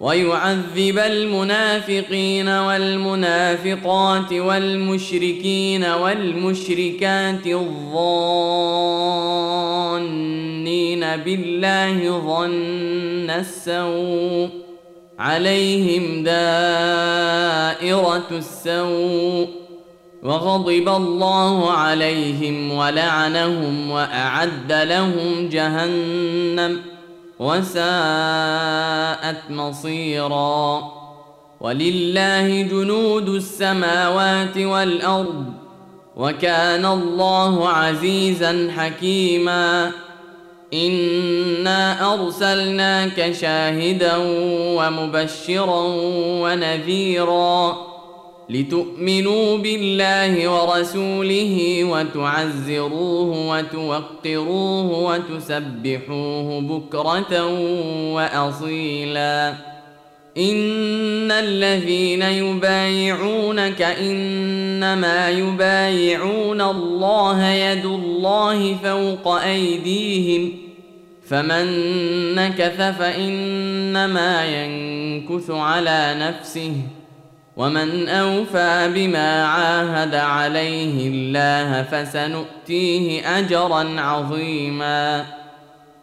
ويعذب المنافقين والمنافقات والمشركين والمشركات الظانين بالله ظن السوء عليهم دائرة السوء وغضب الله عليهم ولعنهم وأعد لهم جهنم وساءت مصيرا. ولله جنود السماوات والأرض وكان الله عزيزا حكيما. إنا أرسلناك شاهدا ومبشرا ونذيرا. لتؤمنوا بالله ورسوله وتعزروه وتوقروه وتسبحوه بكرة وأصيلا. إن الذين يبايعونك إنما يبايعون الله يد الله فوق أيديهم فمن نكث فإنما ينكث على نفسه ومن أوفى بما عاهد عليه الله فسنؤتيه أجرا عظيما.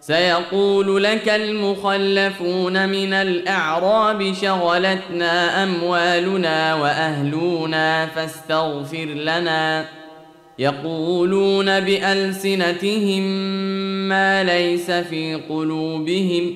سيقول لك المخلفون من الأعراب شغلتنا أموالنا وأهلنا فاستغفر لنا. يقولون بألسنتهم ما ليس في قلوبهم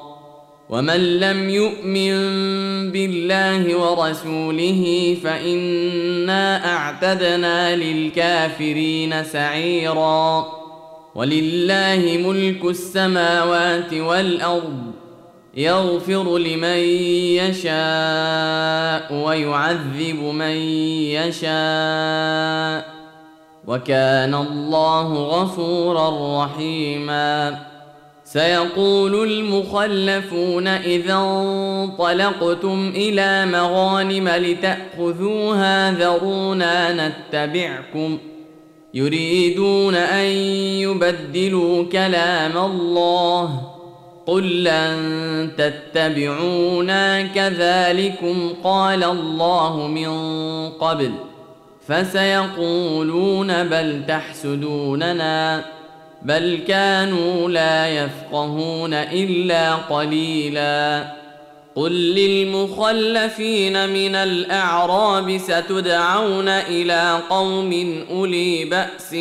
ومن لم يؤمن بالله ورسوله فانا اعتدنا للكافرين سعيرا ولله ملك السماوات والارض يغفر لمن يشاء ويعذب من يشاء وكان الله غفورا رحيما سيقول المخلفون إذا انطلقتم إلى مغانم لتأخذوها ذرونا نتبعكم يريدون أن يبدلوا كلام الله قل لن تتبعونا كذلكم قال الله من قبل فسيقولون بل تحسدوننا بل كانوا لا يفقهون الا قليلا قل للمخلفين من الاعراب ستدعون إلى قوم اولي باس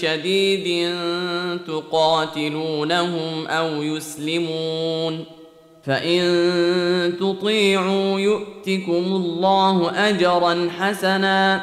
شديد تقاتلونهم أو يسلمون فان تطيعوا يؤتكم الله اجرا حسنا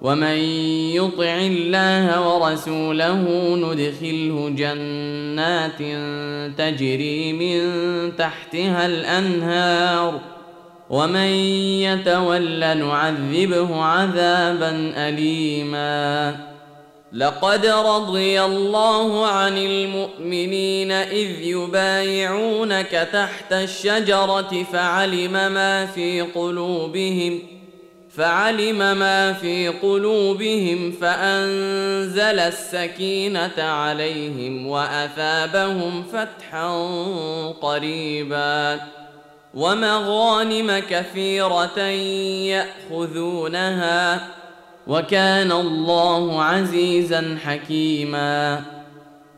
ومن يطع الله ورسوله ندخله جنات تجري من تحتها الأنهار. ومن يتول نعذبه عذابا اليما. لقد رضي الله عن المؤمنين إذ يبايعونك تحت الشجرة فعلم ما في قلوبهم فعلم ما في قلوبهم فأنزل السكينة عليهم وأثابهم فتحا قريبا. ومغانم كثيرة يأخذونها وكان الله عزيزا حكيما.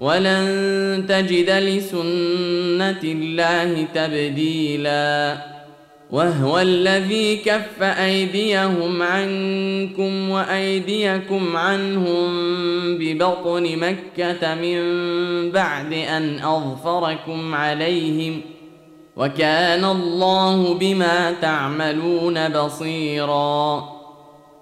ولن تجد لسنة الله تبديلا. وهو الذي كف أيديهم عنكم وأيديكم عنهم ببطن مكة من بعد أن أظفركم عليهم. وكان الله بما تعملون بصيراً.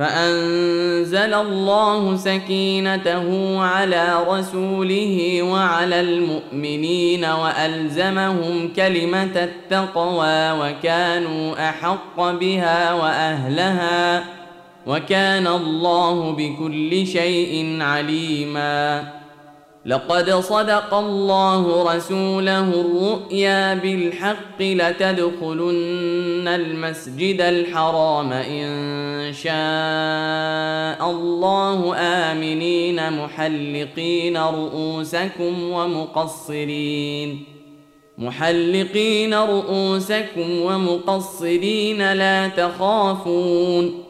فأنزل الله سكينته على رسوله وعلى المؤمنين وألزمهم كلمة التقوى وكانوا أحق بها وأهلها وكان الله بكل شيء عليما لقد صدق الله رسوله الرؤيا بالحق لتدخلن المسجد الحرام إن شاء الله آمنين محلقين رؤوسكم ومقصرين. محلقين رؤوسكم ومقصرين لا تخافون.